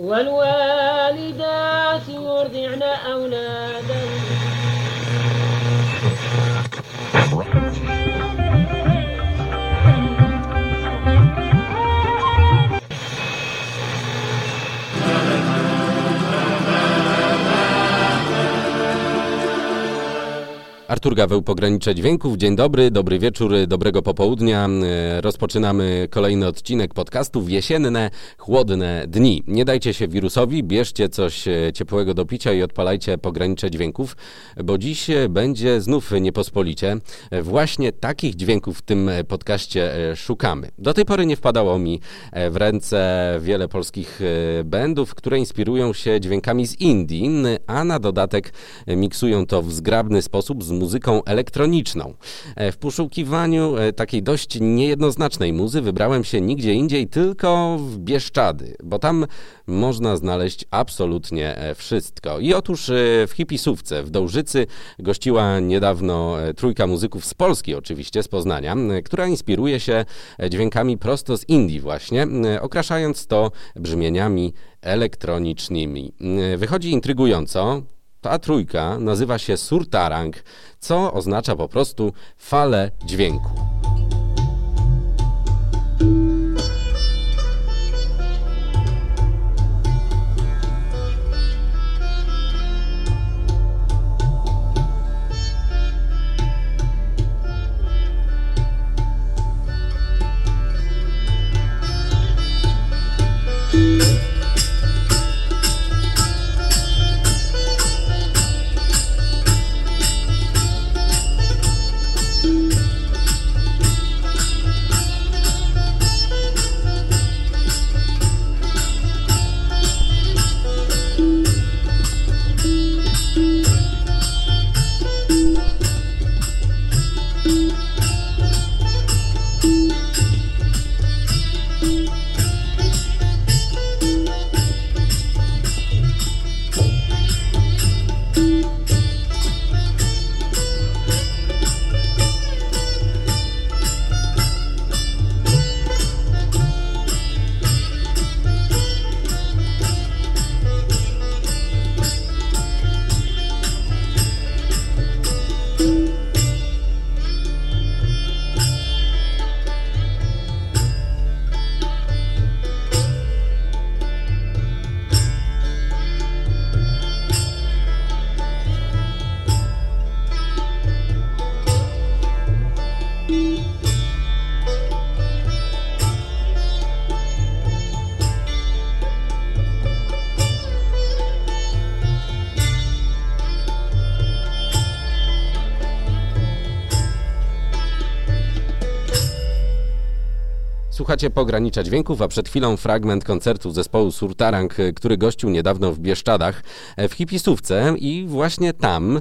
والوالدات يرضعن أولادهن Artur Gaweł, Pogranicze Dźwięków. Dzień dobry, dobry wieczór, dobrego popołudnia. E, rozpoczynamy kolejny odcinek podcastów Jesienne, chłodne dni. Nie dajcie się wirusowi, bierzcie coś e, ciepłego do picia i odpalajcie Pogranicze Dźwięków, bo dziś będzie znów niepospolicie. E, właśnie takich dźwięków w tym podcaście szukamy. Do tej pory nie wpadało mi w ręce wiele polskich bandów, które inspirują się dźwiękami z Indii, a na dodatek miksują to w zgrabny sposób z muzyką elektroniczną. E, w poszukiwaniu e, takiej dość niejednoznacznej muzy wybrałem się nigdzie indziej, tylko w Bieszczady, bo tam można znaleźć absolutnie e, wszystko. I otóż w hipisówce w Dołżycy gościła niedawno trójka muzyków z Polski, oczywiście z Poznania, która inspiruje się dźwiękami prosto z Indii właśnie, okraszając to brzmieniami elektronicznymi. Wychodzi intrygująco, ta trójka nazywa się surtarang, co oznacza po prostu falę dźwięku. Słuchacie Pogranicza Dźwięków, a przed chwilą fragment koncertu zespołu Surtarang, który gościł niedawno w Bieszczadach e, w hipisówce i właśnie tam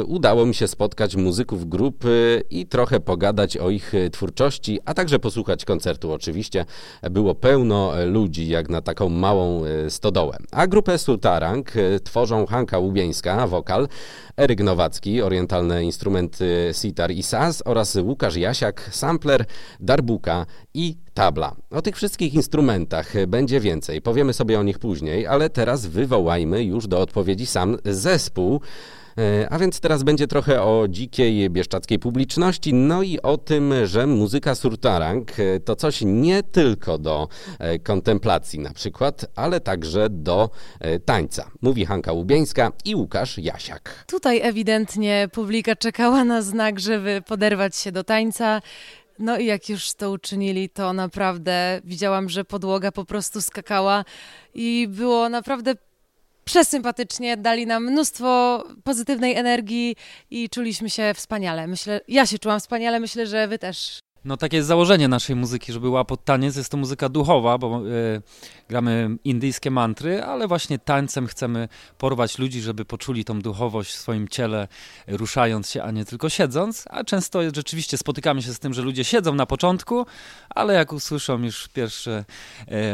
y, udało mi się spotkać muzyków grupy i trochę pogadać o ich twórczości, a także posłuchać koncertu oczywiście. Było pełno ludzi, jak na taką małą stodołę. A grupę Surtarang tworzą Hanka Łubieńska, wokal, Eryk Nowacki, orientalne instrumenty sitar i saz oraz Łukasz Jasiak, sampler, darbuka i tabla. O tych wszystkich instrumentach będzie więcej, powiemy sobie o nich później, ale teraz wywołajmy już do odpowiedzi sam zespół. E, a więc teraz będzie trochę o dzikiej bieszczackiej publiczności, no i o tym, że muzyka surtarang e, to coś nie tylko do e, kontemplacji na przykład, ale także do tańca. Mówi Hanka Łubieńska i Łukasz Jasiak. Tutaj ewidentnie publika czekała na znak, żeby poderwać się do tańca. No i jak już to uczynili, to naprawdę widziałam, że podłoga po prostu skakała i było naprawdę przesympatycznie, dali nam mnóstwo pozytywnej energii i czuliśmy się wspaniale. Myślę, ja się czułam wspaniale, myślę, że wy też. No takie jest założenie naszej muzyki, żeby była pod taniec. Jest to muzyka duchowa, bo y, gramy indyjskie mantry, ale właśnie tańcem chcemy porwać ludzi, żeby poczuli tą duchowość w swoim ciele, ruszając się, a nie tylko siedząc. A często rzeczywiście spotykamy się z tym, że ludzie siedzą na początku, ale jak usłyszą już pierwsze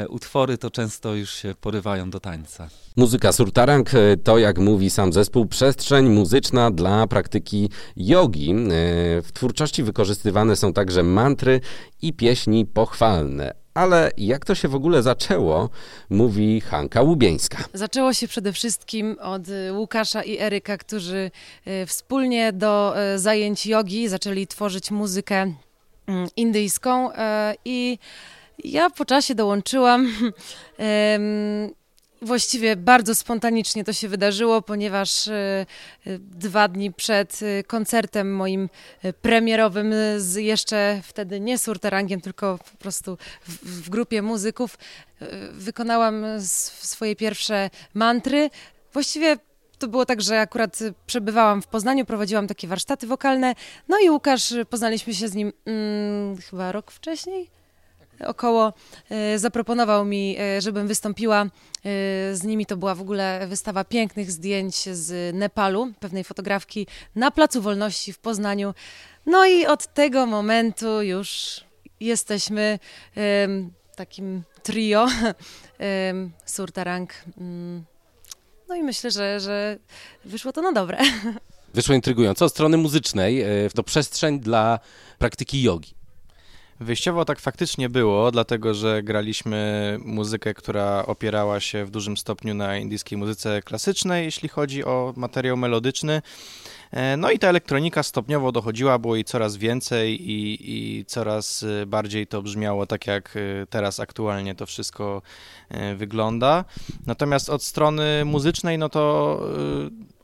y, utwory, to często już się porywają do tańca. Muzyka surtarang e, to, jak mówi sam zespół, przestrzeń muzyczna dla praktyki jogi. W twórczości wykorzystywane są także mantry i pieśni pochwalne. Ale jak to się w ogóle zaczęło, mówi Hanka Łubieńska. Zaczęło się przede wszystkim od y, Łukasza i Eryka, którzy y, wspólnie do y, zajęć jogi zaczęli tworzyć muzykę mm, indyjską e, i ja po czasie dołączyłam. Właściwie bardzo spontanicznie to się wydarzyło, ponieważ e, e, dwa dni przed e, koncertem moim premierowym z jeszcze wtedy nie surterangiem, tylko po prostu w, grupie muzyków wykonałam swoje pierwsze mantry. Właściwie to było tak, że akurat y, przebywałam w Poznaniu, prowadziłam takie warsztaty wokalne. No i Łukasz, y, poznaliśmy się z nim mm, chyba rok wcześniej. Około y, zaproponował mi, y, żebym wystąpiła y, z nimi. To była w ogóle wystawa pięknych zdjęć z Nepalu, pewnej fotografki na Placu Wolności w Poznaniu. No i od tego momentu już jesteśmy takim trio Surtarang. Mm, no i myślę, że, że wyszło to na dobre. Wyszło intrygująco. Od strony muzycznej e, to przestrzeń dla praktyki jogi. Wyjściowo tak faktycznie było, dlatego że graliśmy muzykę, która opierała się w dużym stopniu na indyjskiej muzyce klasycznej, jeśli chodzi o materiał melodyczny. E, No i ta elektronika stopniowo dochodziła, było jej coraz więcej i, i coraz e, bardziej to brzmiało tak, jak e, teraz aktualnie to wszystko wygląda. Natomiast od strony muzycznej, no to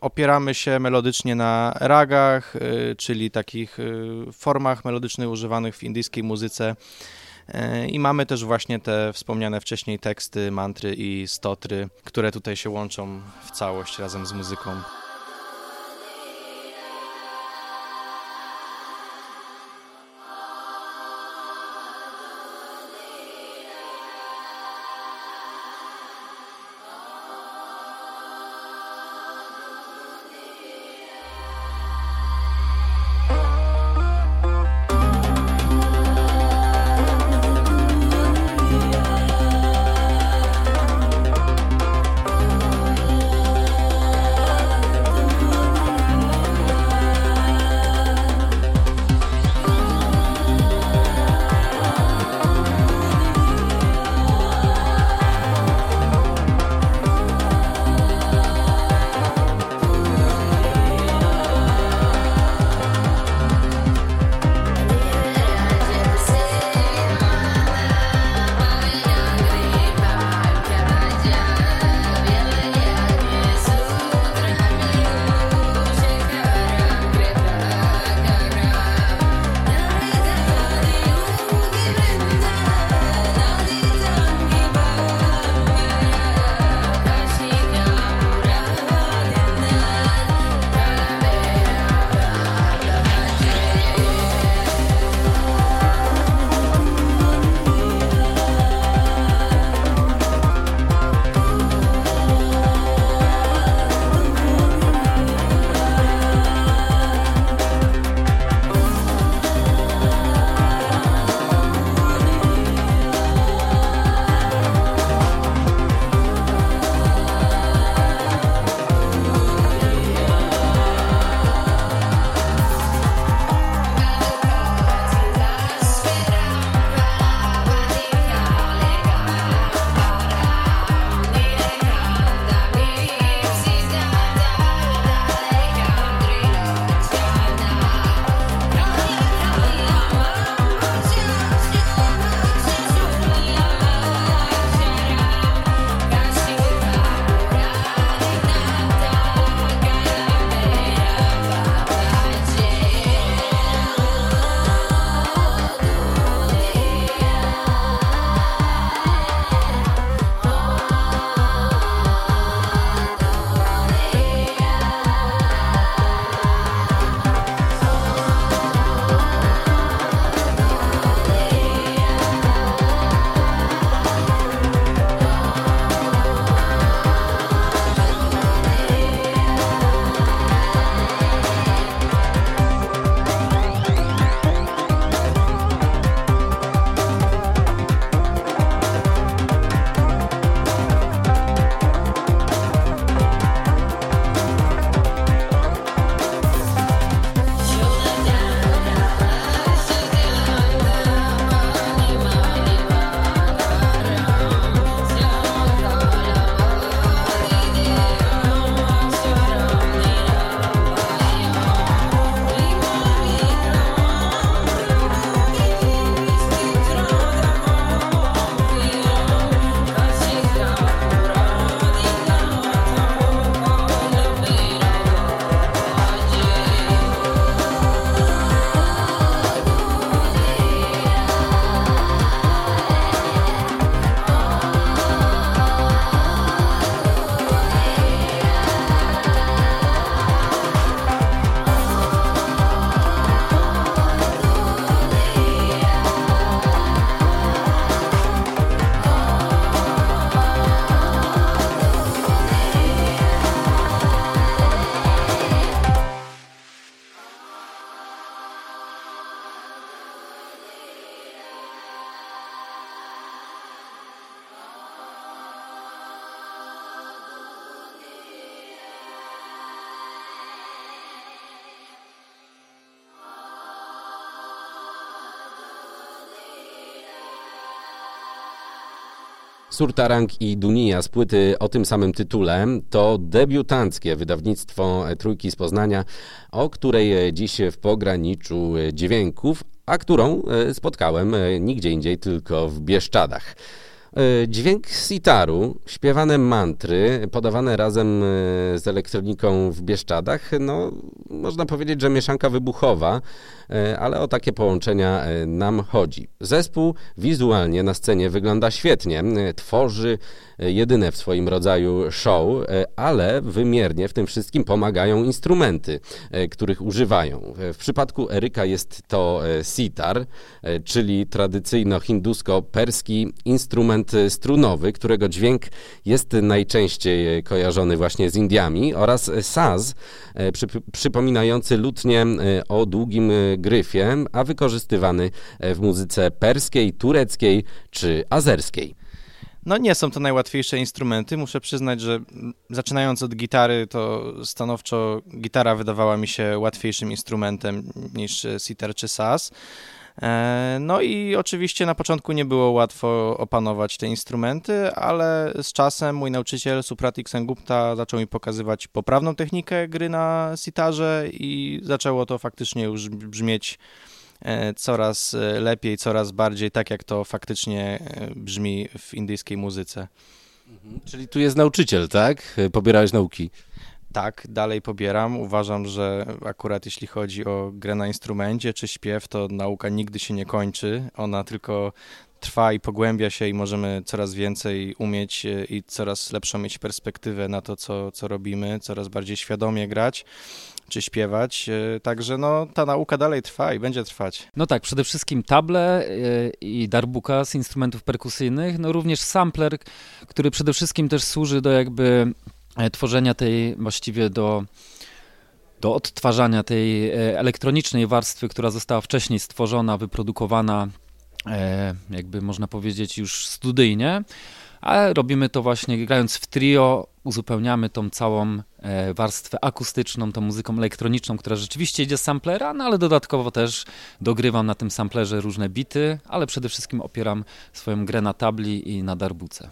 opieramy się melodycznie na ragach, czyli takich formach melodycznych używanych w indyjskiej muzyce. I mamy też właśnie te wspomniane wcześniej teksty, mantry i stotry, które tutaj się łączą w całość razem z muzyką. Surtarang i Dunia z płyty o tym samym tytule. To debiutanckie wydawnictwo Trójki z Poznania, o której dziś w pograniczu dźwięków, a którą spotkałem nigdzie indziej, tylko w Bieszczadach. E, dźwięk sitaru, śpiewane mantry, podawane razem e, z elektroniką w Bieszczadach, no można powiedzieć, że mieszanka wybuchowa, e, ale o takie połączenia nam chodzi. Zespół wizualnie na scenie wygląda świetnie, tworzy jedyne w swoim rodzaju show, ale wymiernie w tym wszystkim pomagają instrumenty, których używają. W przypadku Eryka jest to sitar, czyli tradycyjno-hindusko-perski instrument strunowy, którego dźwięk jest najczęściej kojarzony właśnie z Indiami oraz saz, e, przy, przypominający lutnię e, o długim gryfie, a wykorzystywany e, w muzyce perskiej, tureckiej czy azerskiej. No nie są to najłatwiejsze instrumenty. Muszę przyznać, że zaczynając od gitary, to stanowczo gitara wydawała mi się łatwiejszym instrumentem niż sitar czy saz. E, no i oczywiście na początku nie było łatwo opanować te instrumenty, ale z czasem mój nauczyciel Supratik Sengupta zaczął mi pokazywać poprawną technikę gry na sitarze i zaczęło to faktycznie już brzmieć e, coraz lepiej, coraz bardziej tak, jak to faktycznie e, brzmi w indyjskiej muzyce. Mhm. Czyli tu jest nauczyciel, tak? Pobierałeś nauki. Tak, dalej pobieram. Uważam, że akurat jeśli chodzi o grę na instrumencie czy śpiew, to nauka nigdy się nie kończy. Ona tylko trwa i pogłębia się i możemy coraz więcej umieć e, i coraz lepszą mieć perspektywę na to, co, co robimy, coraz bardziej świadomie grać czy śpiewać. E, także no, ta nauka dalej trwa i będzie trwać. No tak, przede wszystkim table e, i darbuka z instrumentów perkusyjnych, no również sampler, który przede wszystkim też służy do jakby tworzenia tej właściwie do, do odtwarzania tej e, elektronicznej warstwy, która została wcześniej stworzona, wyprodukowana, e, jakby można powiedzieć już studyjnie, ale robimy to właśnie grając w trio, uzupełniamy tą całą warstwę akustyczną, tą muzyką elektroniczną, która rzeczywiście idzie z samplera, no ale dodatkowo też dogrywam na tym samplerze różne bity, ale przede wszystkim opieram swoją grę na tabli i na darbuce.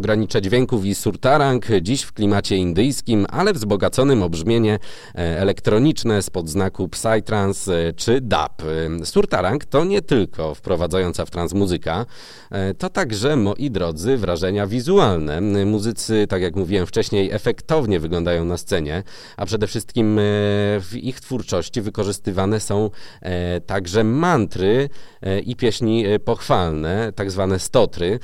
Pogranicze dźwięków i surtarang, dziś w klimacie indyjskim, ale wzbogaconym o brzmienie e, elektroniczne spod znaku Psytrance e, czy DAP. E, surtarang to nie tylko wprowadzająca w trans muzyka, to także, moi drodzy, wrażenia wizualne. Muzycy, tak jak mówiłem wcześniej, efektownie wyglądają na scenie, a przede wszystkim w ich twórczości wykorzystywane są także mantry i pieśni pochwalne, tak zwane stotry,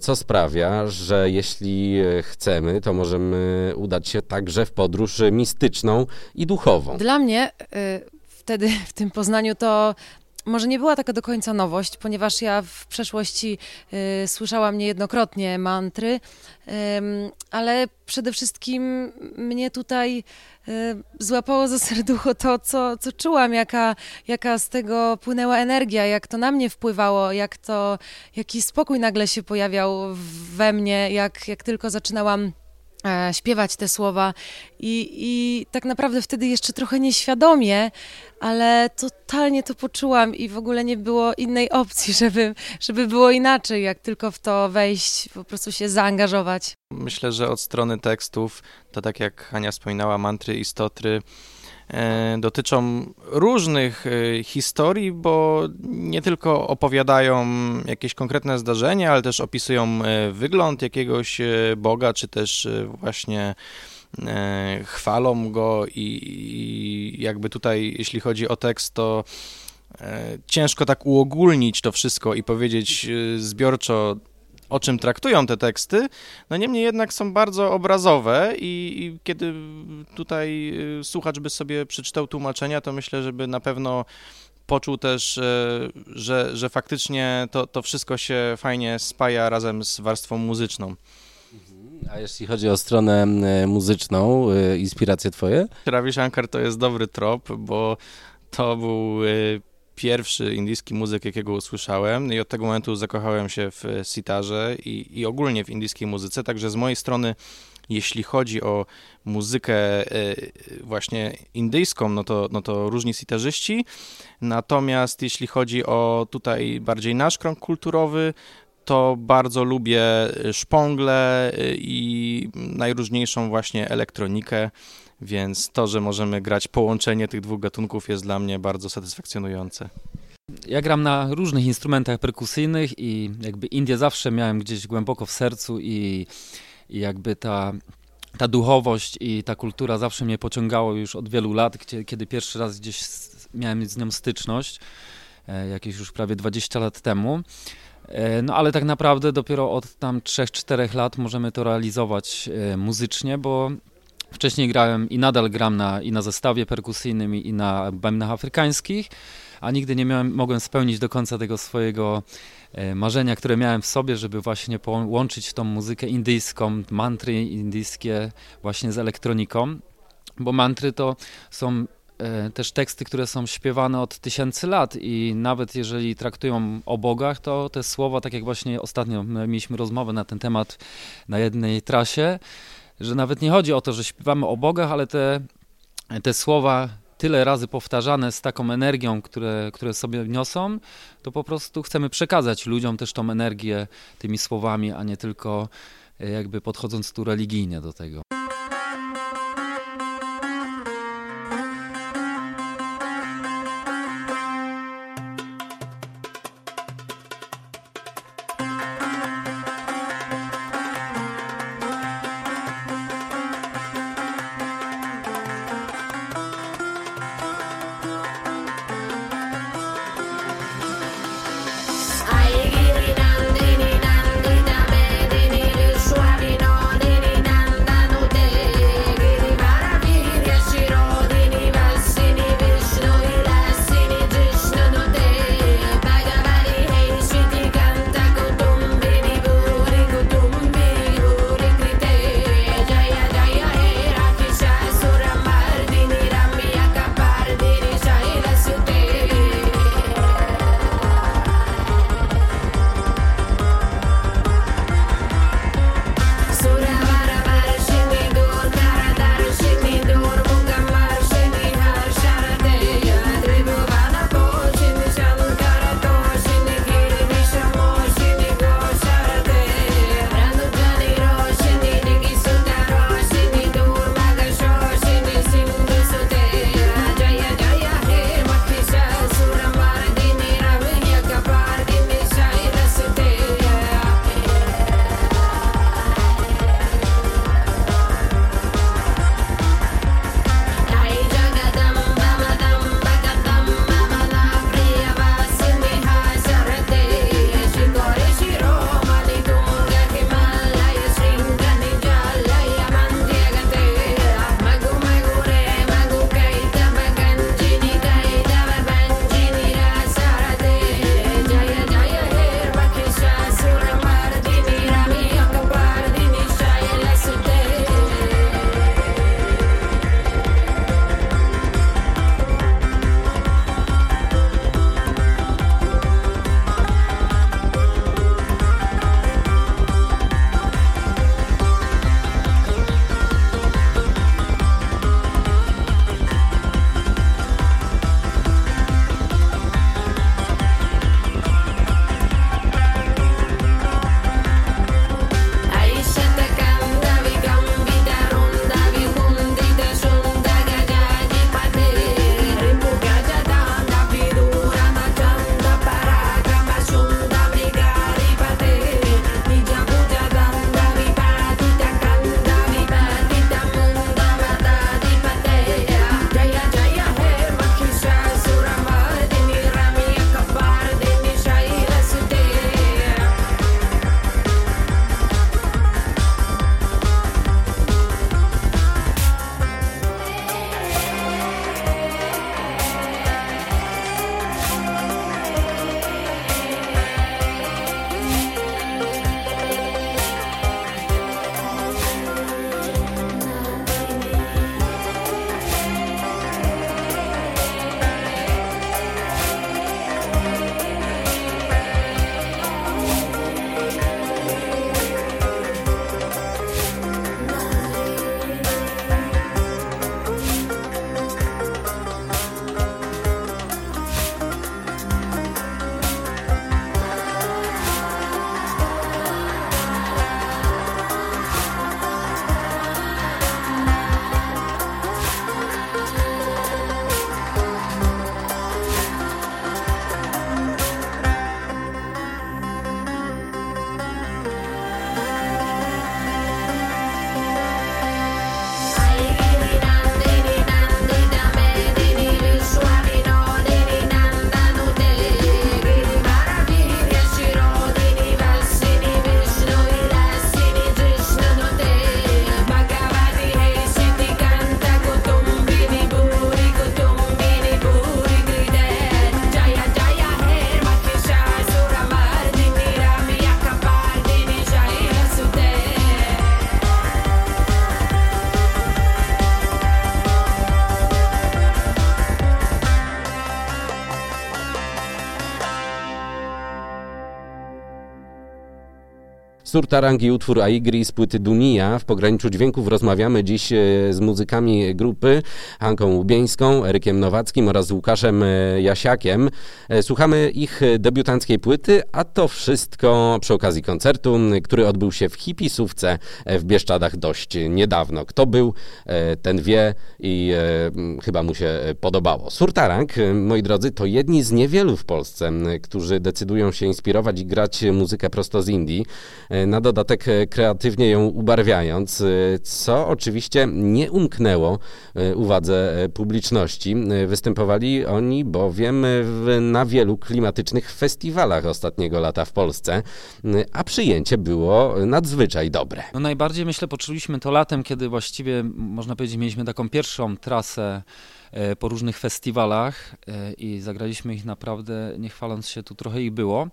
co sprawia, że jeśli e, chcemy, to możemy udać się także w podróż mistyczną i duchową. Dla mnie y, wtedy w tym Poznaniu to może nie była taka do końca nowość, ponieważ ja w przeszłości y, słyszałam niejednokrotnie mantry, y, ale przede wszystkim mnie tutaj y, złapało za serducho to, co, co czułam, jaka, jaka z tego płynęła energia, jak to na mnie wpływało, jak to, jaki spokój nagle się pojawiał we mnie, jak, jak tylko zaczynałam śpiewać te słowa I, i tak naprawdę wtedy jeszcze trochę nieświadomie, ale totalnie to poczułam i w ogóle nie było innej opcji, żeby, żeby było inaczej, jak tylko w to wejść, po prostu się zaangażować. Myślę, że od strony tekstów, to tak jak Hania wspominała, mantry i stotry, E, dotyczą różnych e, historii, bo nie tylko opowiadają jakieś konkretne zdarzenia, ale też opisują e, wygląd jakiegoś Boga, czy też właśnie chwalą go i, jakby tutaj, jeśli chodzi o tekst, to ciężko tak uogólnić to wszystko i powiedzieć zbiorczo, o czym traktują te teksty, no niemniej jednak są bardzo obrazowe i, i, kiedy tutaj y, słuchacz by sobie przeczytał tłumaczenia, to myślę, żeby na pewno poczuł też, e, że, że faktycznie to, to wszystko się fajnie spaja razem z warstwą muzyczną. A jeśli chodzi o stronę muzyczną, e, inspiracje twoje? Ravi Shankar to jest dobry trop, bo to był pierwszy indyjski muzyk, jakiego usłyszałem no i od tego momentu zakochałem się w sitarze i, i ogólnie w indyjskiej muzyce, także z mojej strony jeśli chodzi o muzykę e, właśnie indyjską, no to, no to różni sitarzyści. Natomiast jeśli chodzi o tutaj bardziej nasz krąg kulturowy, to bardzo lubię szpongle e, i najróżniejszą właśnie elektronikę. Więc to, że możemy grać połączenie tych dwóch gatunków jest dla mnie bardzo satysfakcjonujące. Ja gram na różnych instrumentach perkusyjnych i jakby Indię zawsze miałem gdzieś głęboko w sercu i, i jakby ta, ta duchowość i ta kultura zawsze mnie pociągało już od wielu lat, gdzie, kiedy pierwszy raz gdzieś miałem z nią styczność, e, jakieś już prawie 20 lat temu. E, no ale tak naprawdę dopiero od tam 3-4 lat możemy to realizować e, muzycznie, bo Wcześniej grałem i nadal gram na, i na zestawie perkusyjnym, i na bębnach afrykańskich, a nigdy nie miałem, mogłem spełnić do końca tego swojego e, marzenia, które miałem w sobie, żeby właśnie połączyć tą muzykę indyjską, mantry indyjskie właśnie z elektroniką, bo mantry to są e, też teksty, które są śpiewane od tysięcy lat i nawet jeżeli traktują o bogach, to te słowa, tak jak właśnie ostatnio mieliśmy rozmowę na ten temat na jednej trasie, że nawet nie chodzi o to, że śpiewamy o bogach, ale te, te słowa tyle razy powtarzane z taką energią, które, które sobie niosą, to po prostu chcemy przekazać ludziom też tą energię tymi słowami, a nie tylko e, jakby podchodząc tu religijnie do tego. Surtarang i utwór Aigri z płyty Dunia. W pograniczu dźwięków rozmawiamy dziś e, z muzykami grupy Hanką Łubieńską, Erykiem Nowackim oraz Łukaszem e, Jasiakiem. E, słuchamy ich debiutanckiej płyty, a to wszystko przy okazji koncertu, który odbył się w Hipisówce w Bieszczadach dość niedawno. Kto był, ten wie i chyba mu się podobało. Surtarang, moi drodzy, to jedni z niewielu w Polsce, którzy decydują się inspirować i grać muzykę prosto z Indii na dodatek e, kreatywnie ją ubarwiając, e, co oczywiście nie umknęło e, uwadze publiczności. Występowali oni bowiem w, na wielu klimatycznych festiwalach ostatniego lata w Polsce, a przyjęcie było nadzwyczaj dobre. No najbardziej myślę poczuliśmy to latem, kiedy właściwie można powiedzieć mieliśmy taką pierwszą trasę E, po różnych festiwalach e, i zagraliśmy ich naprawdę, nie chwaląc się, tu trochę ich było.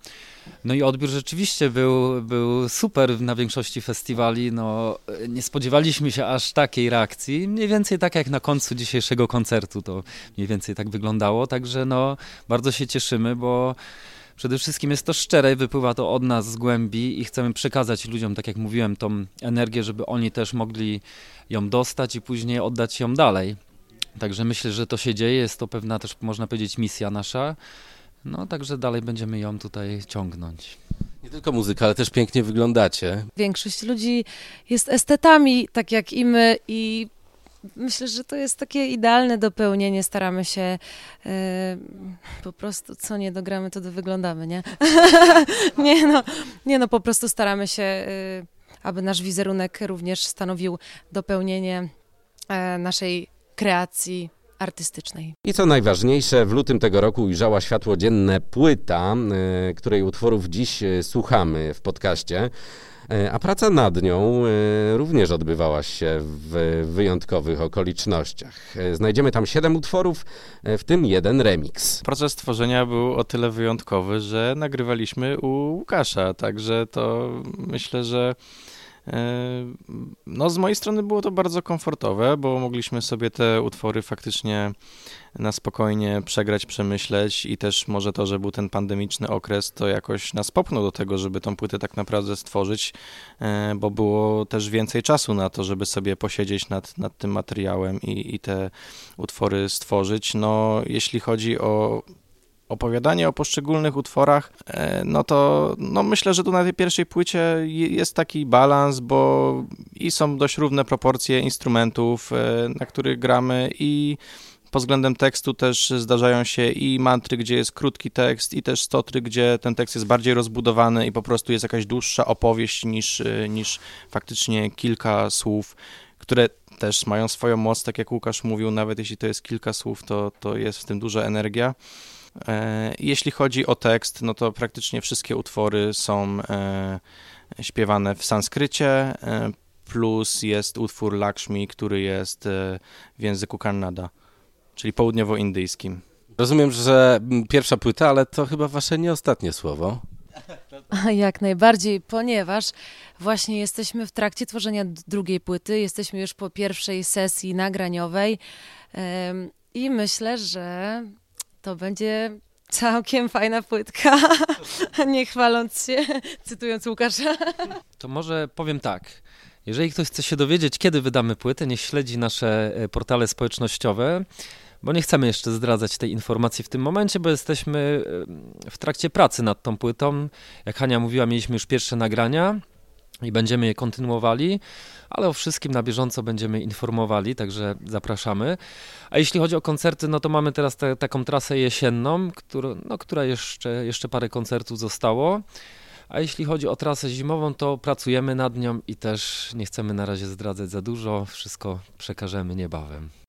No i odbiór rzeczywiście był, był super na większości festiwali. No, nie spodziewaliśmy się aż takiej reakcji. Mniej więcej tak jak na końcu dzisiejszego koncertu to mniej więcej tak wyglądało. Także no, bardzo się cieszymy, bo Przede wszystkim jest to szczere wypływa to od nas z głębi i chcemy przekazać ludziom, tak jak mówiłem, tą energię, żeby oni też mogli ją dostać i później oddać ją dalej. Także myślę, że to się dzieje, jest to pewna też, można powiedzieć, misja nasza. No, także dalej będziemy ją tutaj ciągnąć. Nie tylko muzyka, ale też pięknie wyglądacie. Większość ludzi jest estetami, tak jak i my, i myślę, że to jest takie idealne dopełnienie. Staramy się yy, po prostu, co nie dogramy, to wyglądamy, nie? nie, no, nie no, po prostu staramy się, yy, aby nasz wizerunek również stanowił dopełnienie yy, naszej kreacji artystycznej. I co najważniejsze, w lutym tego roku ujrzała światło dzienne płyta, e, której utworów dziś e, słuchamy w podcaście. E, a praca nad nią również odbywała się w wyjątkowych okolicznościach. Znajdziemy tam siedem utworów, w tym jeden remix. Proces tworzenia był o tyle wyjątkowy, że nagrywaliśmy u Łukasza, także to myślę, że no, z mojej strony było to bardzo komfortowe, bo mogliśmy sobie te utwory faktycznie na spokojnie przegrać, przemyśleć i też może to, że był ten pandemiczny okres, to jakoś nas popchnął do tego, żeby tą płytę tak naprawdę stworzyć, e, bo było też więcej czasu na to, żeby sobie posiedzieć nad, nad tym materiałem i, i te utwory stworzyć. No, jeśli chodzi o opowiadanie o poszczególnych utworach, e, no to no myślę, że tu na tej pierwszej płycie jest taki balans, bo i są dość równe proporcje instrumentów, e, na których gramy i pod względem tekstu też zdarzają się i mantry, gdzie jest krótki tekst, i też stotry, gdzie ten tekst jest bardziej rozbudowany i po prostu jest jakaś dłuższa opowieść niż, e, niż faktycznie kilka słów, które też mają swoją moc, tak jak Łukasz mówił, nawet jeśli to jest kilka słów, to, to jest w tym duża energia. E, jeśli chodzi o tekst, no to praktycznie wszystkie utwory są e, śpiewane w sanskrycie, e, plus jest utwór Lakshmi, który jest w języku Kannada, czyli południowoindyjskim. Rozumiem, że pierwsza płyta, ale to chyba wasze nie ostatnie słowo. Jak najbardziej, ponieważ właśnie jesteśmy w trakcie tworzenia drugiej płyty, jesteśmy już po pierwszej sesji nagraniowej i myślę, że to będzie całkiem fajna płytka, nie chwaląc się, cytując Łukasza. To może powiem tak. Jeżeli ktoś chce się dowiedzieć, kiedy wydamy płytę, niech śledzi nasze e, portale społecznościowe, bo nie chcemy jeszcze zdradzać tej informacji w tym momencie, bo jesteśmy e, w trakcie pracy nad tą płytą. Jak Hania mówiła, mieliśmy już pierwsze nagrania i będziemy je kontynuowali, ale o wszystkim na bieżąco będziemy informowali, także zapraszamy. A jeśli chodzi o koncerty, no to mamy teraz te, taką trasę jesienną, który, no, która jeszcze, jeszcze parę koncertów zostało. A jeśli chodzi o trasę zimową, to pracujemy nad nią i też nie chcemy na razie zdradzać za dużo, wszystko przekażemy niebawem.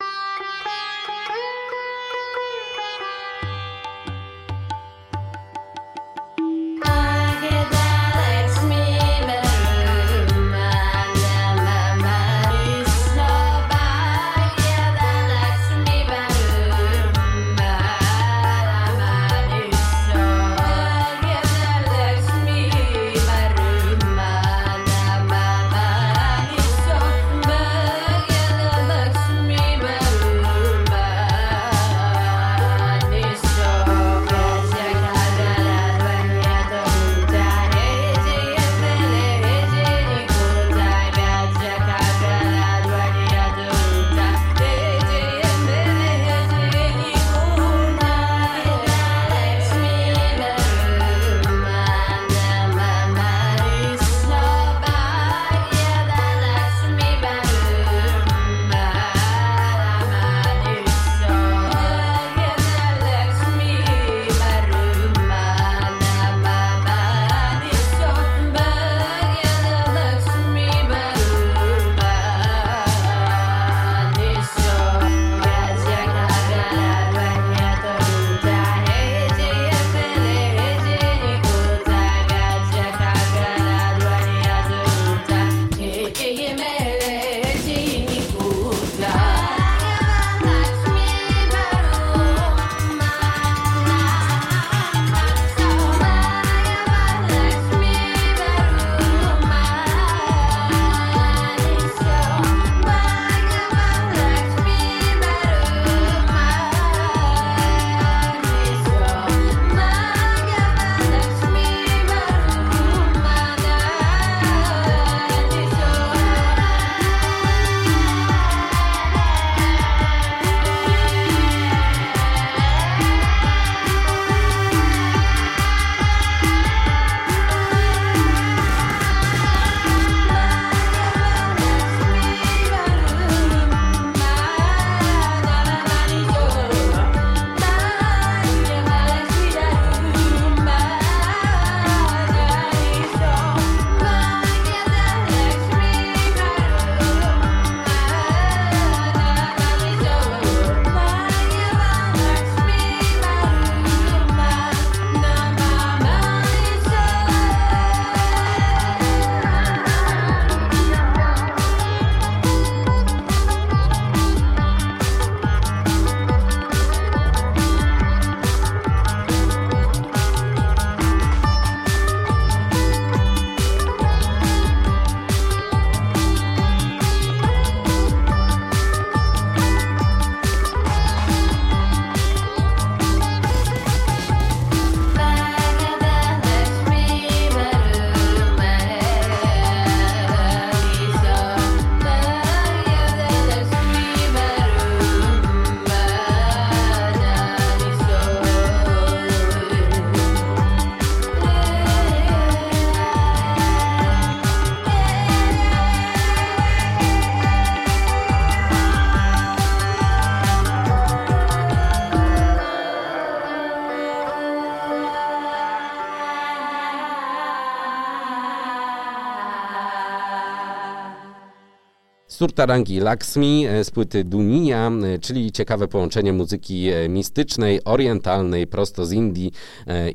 Surtarangi Laksmi z płyty Dunia, czyli ciekawe połączenie muzyki mistycznej, orientalnej, prosto z Indii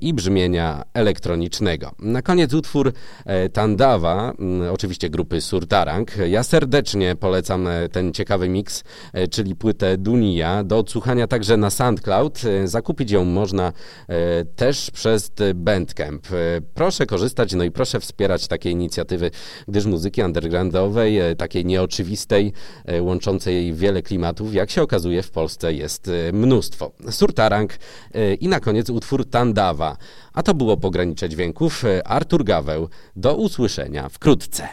i brzmienia elektronicznego. Na koniec utwór Tandawa, oczywiście grupy Surtarang. Ja serdecznie polecam ten ciekawy miks, czyli płytę Dunia, do odsłuchania także na SoundCloud. Zakupić ją można też przez Bandcamp. Proszę korzystać, no i proszę wspierać takie inicjatywy, gdyż muzyki undergroundowej, takiej nieoczywistej, łączącej wiele klimatów, jak się okazuje w Polsce jest mnóstwo. Surtarang i na koniec utwór Tandawa. A to było pogranicze dźwięków. Artur Gaweł. Do usłyszenia wkrótce.